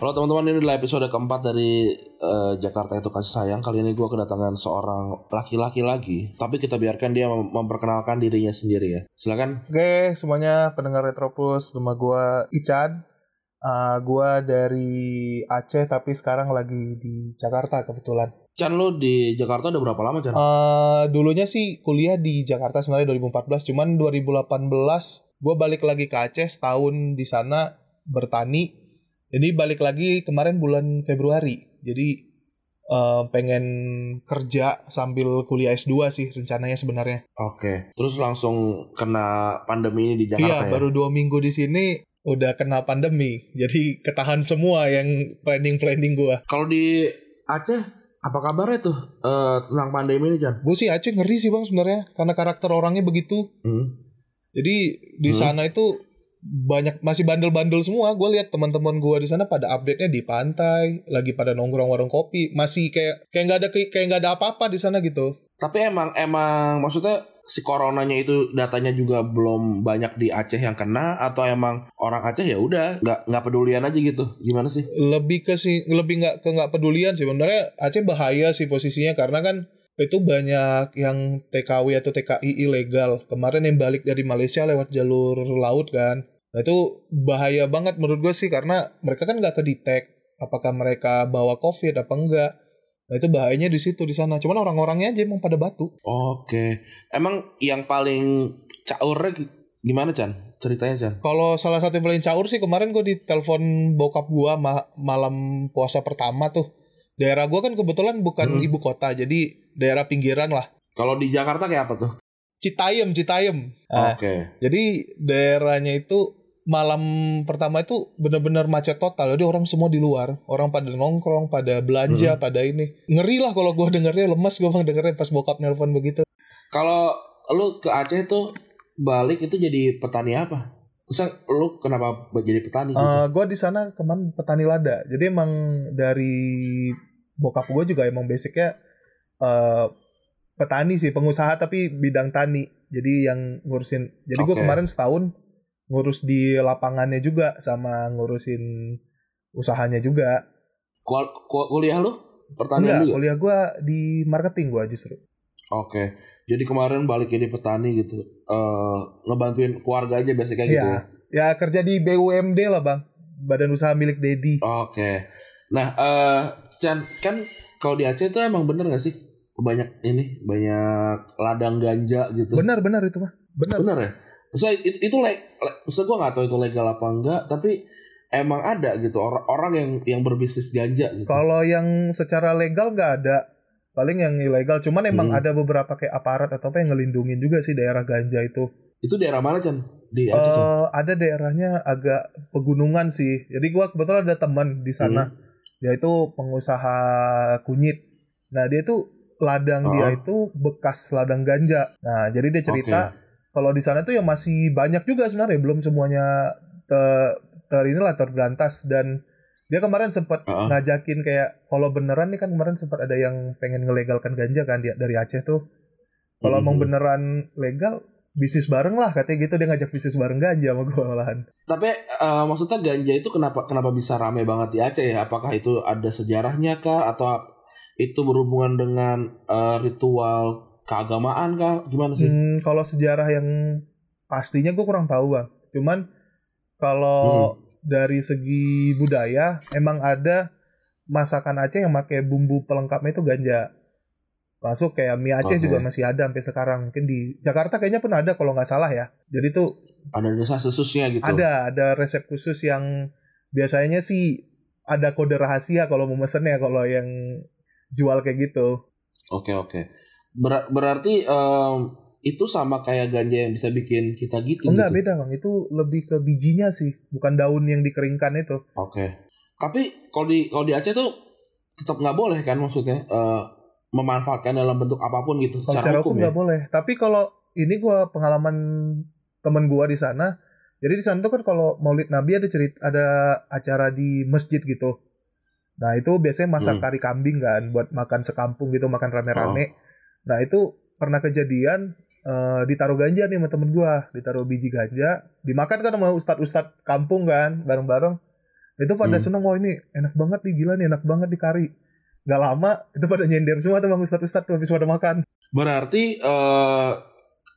Halo teman-teman, ini adalah episode keempat dari eh, Jakarta itu kasih sayang. Kali ini gue kedatangan seorang laki-laki lagi, tapi kita biarkan dia mem- memperkenalkan dirinya sendiri ya. Silakan. Oke, semuanya pendengar Retropus, nama gua Ican. Uh, gua dari Aceh tapi sekarang lagi di Jakarta kebetulan. Chan lu di Jakarta udah berapa lama Chan? Uh, dulunya sih kuliah di Jakarta sebenarnya 2014, cuman 2018 gua balik lagi ke Aceh setahun di sana bertani. Jadi balik lagi kemarin bulan Februari. Jadi uh, pengen kerja sambil kuliah S2 sih rencananya sebenarnya. Oke. Terus langsung kena pandemi ini di Jakarta iya, ya? baru dua minggu di sini udah kena pandemi. Jadi ketahan semua yang planning-planning gua. Kalau di Aceh, apa kabarnya tuh eh, tentang pandemi ini Chan? Gue sih Aceh ngeri sih bang sebenarnya karena karakter orangnya begitu. Hmm. Jadi di Hmm. sana itu banyak masih bandel-bandel semua. Gue lihat teman-teman gue di sana pada update-nya di pantai, lagi pada nongkrong warung kopi, masih kayak kayak nggak ada kayak nggak ada apa-apa di sana gitu. Tapi emang emang maksudnya si coronanya itu datanya juga belum banyak di Aceh yang kena atau emang orang Aceh ya udah nggak nggak pedulian aja gitu gimana sih? Lebih ke sih lebih nggak ke nggak pedulian sih. Sebenarnya Aceh bahaya sih posisinya karena kan itu banyak yang TKW atau TKI ilegal. Kemarin yang balik dari Malaysia lewat jalur laut kan. Nah itu bahaya banget menurut gue sih karena mereka kan nggak kedetek apakah mereka bawa COVID apa enggak. Nah itu bahayanya di situ di sana. Cuman orang-orangnya aja emang pada batu. Oke, emang yang paling caurnya gi- gimana Chan? Ceritanya Chan? Kalau salah satu yang paling caur sih kemarin gue ditelepon bokap gue ma- malam puasa pertama tuh. Daerah gue kan kebetulan bukan Hmm. ibu kota, jadi daerah pinggiran lah. Kalau di Jakarta kayak apa tuh? Citayam, Citayam. Nah, Oke, Jadi daerahnya itu malam pertama itu benar-benar macet total. Jadi orang semua di luar, orang pada nongkrong, pada belanja, Hmm. pada ini. Ngeri lah kalau gue dengernya lemes gue bang dengernya pas bokap nelpon begitu. kalau lu ke Aceh tuh balik itu jadi petani apa? Terus lu kenapa jadi petani gitu? gue di sana kemarin petani lada. Jadi emang dari bokap gue juga emang basicnya eh, petani sih, pengusaha tapi bidang tani. Jadi yang ngurusin. Jadi gue Oke. kemarin setahun ngurus di lapangannya juga sama ngurusin usahanya juga. Kul- kul- kuliah lu pertanian Enggak, juga? kuliah gue di marketing gue justru. Oke, jadi kemarin balik jadi petani gitu, eh ngebantuin keluarga aja basicnya gitu Iya. ya. Ya kerja di BUMD lah bang, Badan Usaha Milik Dedi. Oke, nah eh Chan kan kalau di Aceh itu emang bener gak sih banyak ini banyak ladang ganja gitu? Benar-benar itu mah, benar. Bener ya? Maksudnya itu, itu le, le, maksudnya gue nggak tahu itu legal apa enggak, tapi emang ada gitu orang orang yang yang berbisnis ganja gitu. Kalau yang secara legal nggak ada, paling yang ilegal. Cuman emang Hmm. ada beberapa kayak aparat atau apa yang ngelindungin juga sih daerah ganja itu. Itu daerah mana Chan? Di Aceh? Eh, ada daerahnya agak pegunungan sih. Jadi gua kebetulan ada teman di sana. Hmm. Dia itu pengusaha kunyit. Nah dia tuh ladang Oh. dia itu bekas ladang ganja. Nah jadi dia cerita Oke. Kalau di sana tuh ya masih banyak juga sebenarnya belum semuanya ter, ter inilah terberantas dan dia kemarin sempat Heeh. ngajakin kayak kalau beneran nih kan kemarin sempat ada yang pengen ngelegalkan ganja kan dia dari Aceh tuh kalau Mhm. emang beneran legal bisnis bareng lah katanya gitu dia ngajak bisnis bareng ganja sama gue malahan Tapi eh, maksudnya ganja itu kenapa kenapa bisa rame banget di Aceh ya? Apakah itu ada sejarahnya kah atau itu berhubungan dengan eh, ritual keagamaan kah? Gimana sih? Hmm, kalau sejarah yang pastinya gue kurang tahu bang cuman kalau Hmm. dari segi budaya emang ada masakan Aceh yang pakai bumbu pelengkapnya itu ganja masuk kayak mie Aceh Oke. juga masih ada sampai sekarang mungkin di Jakarta kayaknya pun ada kalau nggak salah ya jadi tuh Ada desa khususnya gitu. ada ada resep khusus yang biasanya sih ada kode rahasia kalau mau mesen ya kalau yang jual kayak gitu. Oke oke. Ber- berarti em, itu sama kayak ganja yang bisa bikin kita gitu. Enggak gitu? beda bang, itu lebih ke bijinya sih, bukan daun yang dikeringkan itu. Oke. Tapi kalau di kalau di Aceh tuh tetap nggak boleh kan maksudnya eh, memanfaatkan dalam bentuk apa pun gitu Kalau secara hukum ya. nggak boleh. Tapi kalau ini gua pengalaman temen gua di sana, jadi di sana tuh kan kalau Maulid Nabi ada cerita ada acara di masjid gitu. Nah itu biasanya masak Hmm. kari kambing kan, buat makan sekampung gitu, makan Oh. Nah itu pernah kejadian eh, ditaruh ganja nih sama temen gua, ditaruh biji ganja, dimakan kan sama ustadz-ustadz kampung kan, bareng-bareng. Itu pada Hmm. seneng, wah ini enak banget nih, gila nih, enak banget di kari. Gak lama, itu pada nyender semua tuh bang ustadz-ustadz tuh habis pada makan. Berarti eh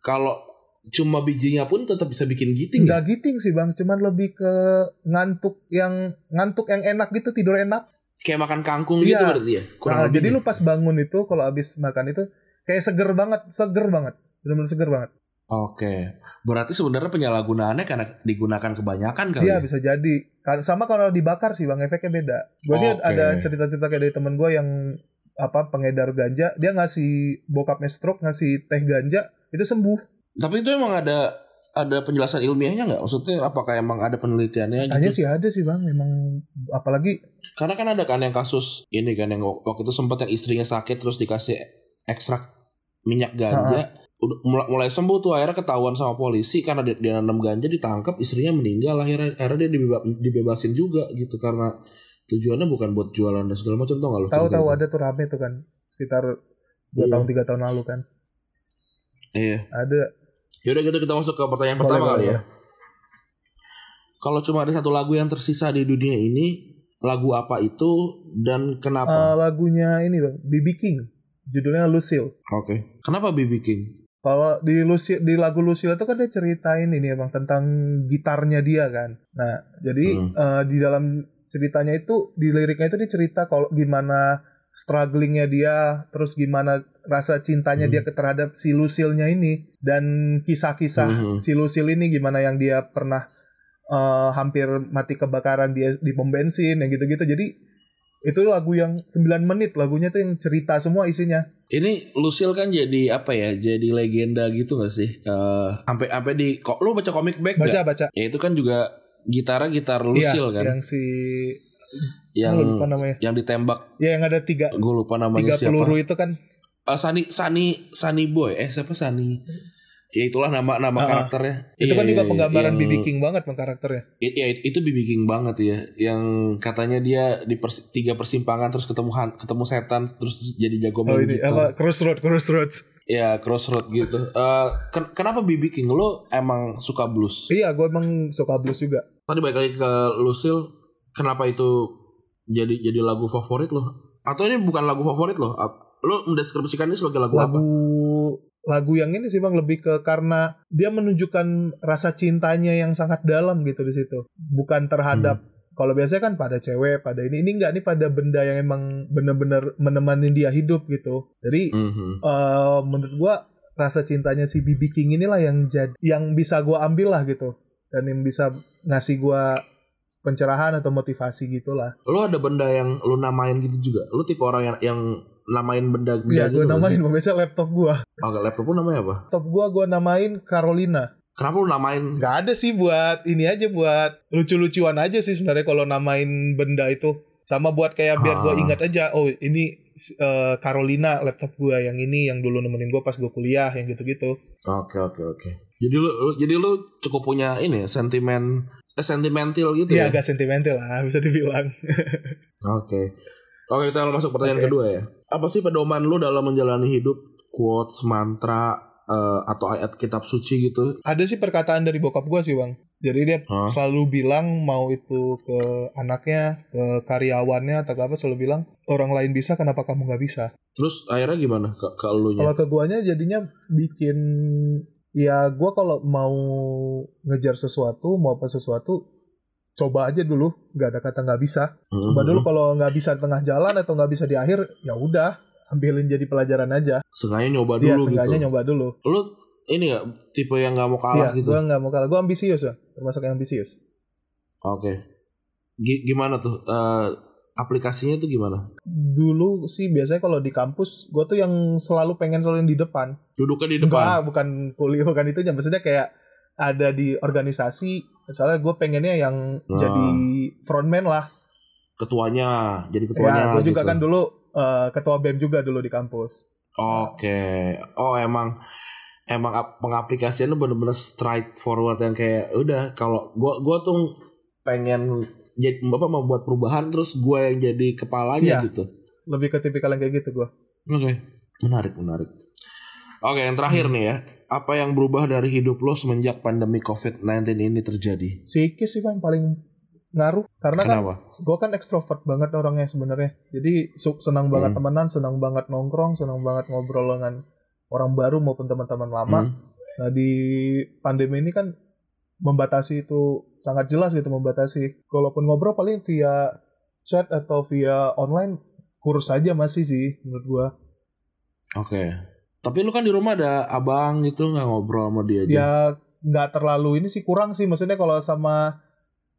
kalau cuma bijinya pun tetap bisa bikin giting ya? Enggak giting sih bang, cuman lebih ke ngantuk yang ngantuk yang enak gitu tidur enak. Kayak makan kangkung Iya. gitu berarti ya. Kurang Nah, jadi ya? lu pas bangun itu kalau habis makan itu kayak seger banget, seger banget, benar-benar seger banget. Oke. Berarti sebenarnya penyalahgunaannya karena digunakan kebanyakan kali. Iya ya? bisa jadi. Sama kalau dibakar sih bang, efeknya beda. Gue sih ada cerita-cerita kayak dari temen gue yang apa pengedar ganja, dia ngasih bokapnya stroke, ngasih teh ganja, itu sembuh. Tapi itu emang ada ada penjelasan ilmiahnya nggak? Maksudnya apakah emang ada penelitiannya gitu? Hanya sih ada sih bang, emang apalagi Karena kan ada kan yang kasus ini kan yang waktu itu sempat yang istrinya sakit terus dikasih ekstrak minyak ganja. Udah mulai, mulai sembuh tuh akhirnya ketahuan sama polisi karena dia, dia nanam ganja ditangkap istrinya meninggal akhirnya akhirnya dia dibeba- dibebasin juga gitu karena tujuannya bukan buat jualan dan segala macam tau gak lu? tahu-tahu cerita ada tuh rame tuh kan, sekitar dua Iya. tahun tiga tahun lalu kan? Iya. ada. Yaudah gitu kita masuk ke pertanyaan Boleh, pertama boleh, kali ya. boleh. Kalau cuma ada satu lagu yang tersisa di dunia ini, lagu apa itu dan kenapa? lagunya ini bang, BB King, judulnya Lucille. Oke. Kenapa BB King? Kalau di Lucille, di lagu Lucille itu kan dia ceritain ini bang tentang gitarnya dia kan. Nah jadi Hmm. eh, di dalam ceritanya itu di liriknya itu dia cerita kalau gimana strugglingnya dia, terus gimana rasa cintanya Hmm. dia terhadap si Lucille-nya ini dan kisah-kisah Mhm. si Lucille ini gimana yang dia pernah eh, hampir mati kebakaran dia di pom bensin yang gitu-gitu. Jadi itu lagu yang 9 menit lagunya tuh yang cerita semua isinya. Ini Lucille kan jadi apa ya? Jadi legenda gitu gak sih? Eh, sampai sampai di kok lu baca komik back Baca gak? baca. Ya itu kan juga gitarnya gitar Lucille Iya, kan. Yang si Yang Gua lupa namanya. yang ditembak Ya yang ada tiga gue lupa namanya tiga siapa. peluru itu kan. Eh, Sunny Sunny Sunny Boy eh siapa Sunny? Ya itulah nama nama Ah, ah. karakternya. Itu Iya, kan juga iya, penggambaran yang- BB King banget bang karakternya. I- Ya itu, BB King banget ya, yang katanya dia di pers- tiga persimpangan terus ketemu han- ketemu setan terus jadi jago Oh main ini gitar. apa Crossroad Crossroad. Ya crossroad gitu. Eh, ken- kenapa BB King lo emang suka blues? Iya, gue emang suka blues juga. Tadi balik lagi ke Lucille, kenapa itu jadi jadi lagu favorit lo? Atau ini bukan lagu favorit lo? Lo mendeskripsikan ini sebagai lagu, Lagu apa? lagu yang ini sih bang lebih ke karena dia menunjukkan rasa cintanya yang sangat dalam gitu di situ. Bukan terhadap kalau biasanya kan pada cewek, pada ini ini enggak nih pada benda yang emang bener-bener menemani dia hidup gitu. Jadi Mhm. eh menurut gua rasa cintanya si BB King inilah yang jadi yang bisa gua ambil lah gitu dan yang bisa ngasih gua pencerahan atau motivasi gitulah. Lo ada benda yang lo namain gitu juga? Lo tipe orang yang yang namain benda-benda Iya, gitu? gua nggak namain sih? biasanya laptop gua. Oh, laptop lo namanya apa? Laptop gua gua namain Carolina. Kenapa lo namain? Nggak ada sih buat ini aja buat lucu-lucuan aja sih sebenarnya kalau namain benda itu. Sama buat kayak biar gua Ah. ingat aja, oh ini eh, Carolina laptop gua yang ini yang dulu nemenin gua pas gua kuliah yang gitu-gitu. Oke oke oke. Jadi lu, jadi lu cukup punya ini ya, sentimen eh, sentimental gitu Iya ya. agak sentimental lah bisa dibilang. Oke. Oke kita masuk pertanyaan Oke. kedua ya. Apa sih pedoman lu dalam menjalani hidup? Quotes, mantra, eh, atau ayat kitab suci gitu? Ada sih perkataan dari bokap gua sih bang. Jadi dia Hah? selalu bilang mau itu ke anaknya, ke karyawannya atau apa selalu bilang orang lain bisa kenapa kamu nggak bisa? Terus akhirnya gimana ke, ke elunya? Kalau ke guanya jadinya bikin ya gua kalau mau ngejar sesuatu mau apa sesuatu coba aja dulu nggak ada kata nggak bisa coba dulu kalau nggak bisa di tengah jalan atau nggak bisa di akhir ya udah ambilin jadi pelajaran aja Sengaja nyoba Iya dulu seenggaknya gitu. nyoba dulu Lu ini gak tipe yang gak mau Iya kalah gitu? gua nggak mau kalah gua ambisius ya termasuk yang ambisius Oke. Gi- gimana tuh? Eh, aplikasinya itu gimana? Dulu sih biasanya kalau di kampus, gue tuh yang selalu pengen selalu yang di depan. Duduknya di depan. Enggak, bukan kuliah, bukan itu. Maksudnya kayak ada di organisasi. Soalnya gue pengennya yang Nah. jadi frontman lah. Ketuanya, jadi ketuanya. Ya, gue juga gitu. kan dulu eh, ketua BEM juga dulu di kampus. Oke. Oh emang emang ap- pengaplikasiannya bener-bener straightforward yang kayak udah kalau gua gua tuh pengen jadi apa membuat perubahan terus gua yang jadi kepalanya Iya. gitu. Lebih ke tipikal yang kayak gitu gue. Oke. Menarik, menarik. Oke, yang terakhir Hmm. nih ya. Apa yang berubah dari hidup lo semenjak pandemi COVID-19 ini terjadi? Psikis sih Bang paling ngaruh. Karena kan Kenapa? gue kan ekstrovert banget orangnya sebenarnya. Jadi senang banget Hmm. temenan, senang banget nongkrong, senang banget ngobrol dengan orang baru maupun teman-teman lama. Hmm. Nah di pandemi ini kan membatasi itu sangat jelas gitu membatasi. Kalaupun ngobrol paling via chat atau via online kurus aja masih sih menurut gua. Oke. Tapi lu kan di rumah ada abang gitu nggak ngobrol sama dia aja? Ya nggak terlalu ini sih kurang sih maksudnya kalau sama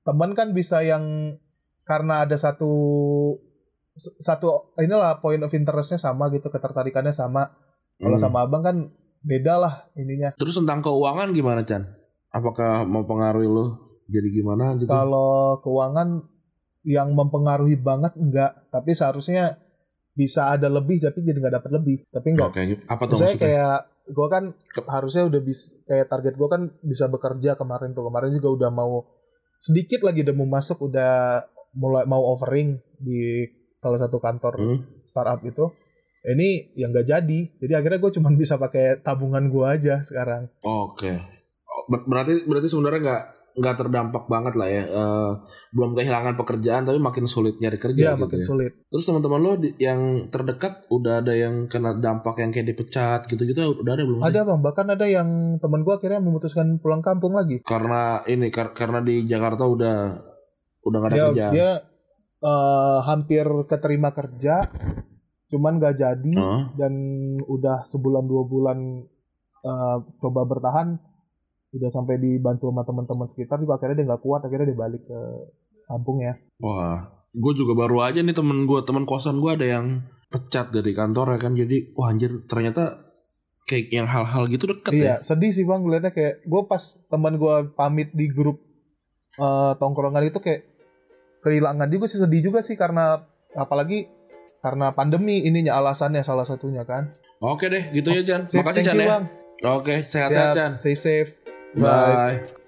teman kan bisa yang karena ada satu satu inilah point of interestnya sama gitu ketertarikannya sama. Kalau Hmm. sama abang kan beda lah ininya. Terus tentang keuangan gimana Chan? Apakah mempengaruhi lo jadi gimana gitu? Kalau keuangan yang mempengaruhi banget enggak, tapi seharusnya bisa ada lebih tapi jadi nggak dapat lebih. Tapi enggak. Oke, apa tuh maksudnya? kayak gue kan Ke- harusnya udah bisa kayak target gue kan bisa bekerja kemarin tuh kemarin juga udah mau sedikit lagi udah mau masuk udah mulai mau offering di salah satu kantor Hmm? startup itu. Ini yang nggak jadi, jadi akhirnya gue cuma bisa pakai tabungan gue aja sekarang. Oke. Oh, ber- berarti berarti sebenarnya nggak nggak terdampak banget lah ya. Eh, belum kehilangan pekerjaan tapi makin sulit nyari kerja Iya gitu makin ya. sulit. Terus teman-teman lo yang terdekat udah ada yang kena dampak yang kayak dipecat gitu-gitu udah ada belum? sih? Ada bang, bahkan ada yang teman gue akhirnya memutuskan pulang kampung lagi. Karena ini kar- karena di Jakarta udah udah nggak ada dia kerjaan. dia eh, hampir keterima kerja cuman gak jadi Heeh. dan udah sebulan dua bulan eh, coba bertahan udah sampai dibantu sama teman-teman sekitar juga akhirnya dia nggak kuat akhirnya dia balik ke kampungnya Wah, gue juga baru aja nih temen gue, teman kosan gue ada yang pecat dari kantor ya kan. Jadi, wah anjir ternyata kayak yang hal-hal gitu deket ya. iya sedih sih bang ngeliatnya kayak gue pas teman gue pamit di grup eh, tongkrongan itu kayak kehilangan juga sih sedih juga sih karena apalagi karena pandemi ininya alasannya salah satunya kan Oke deh, gitu ya Chan. Makasih Chan ya. Bang. Oke, sehat-sehat Chan. stay safe bye Bye.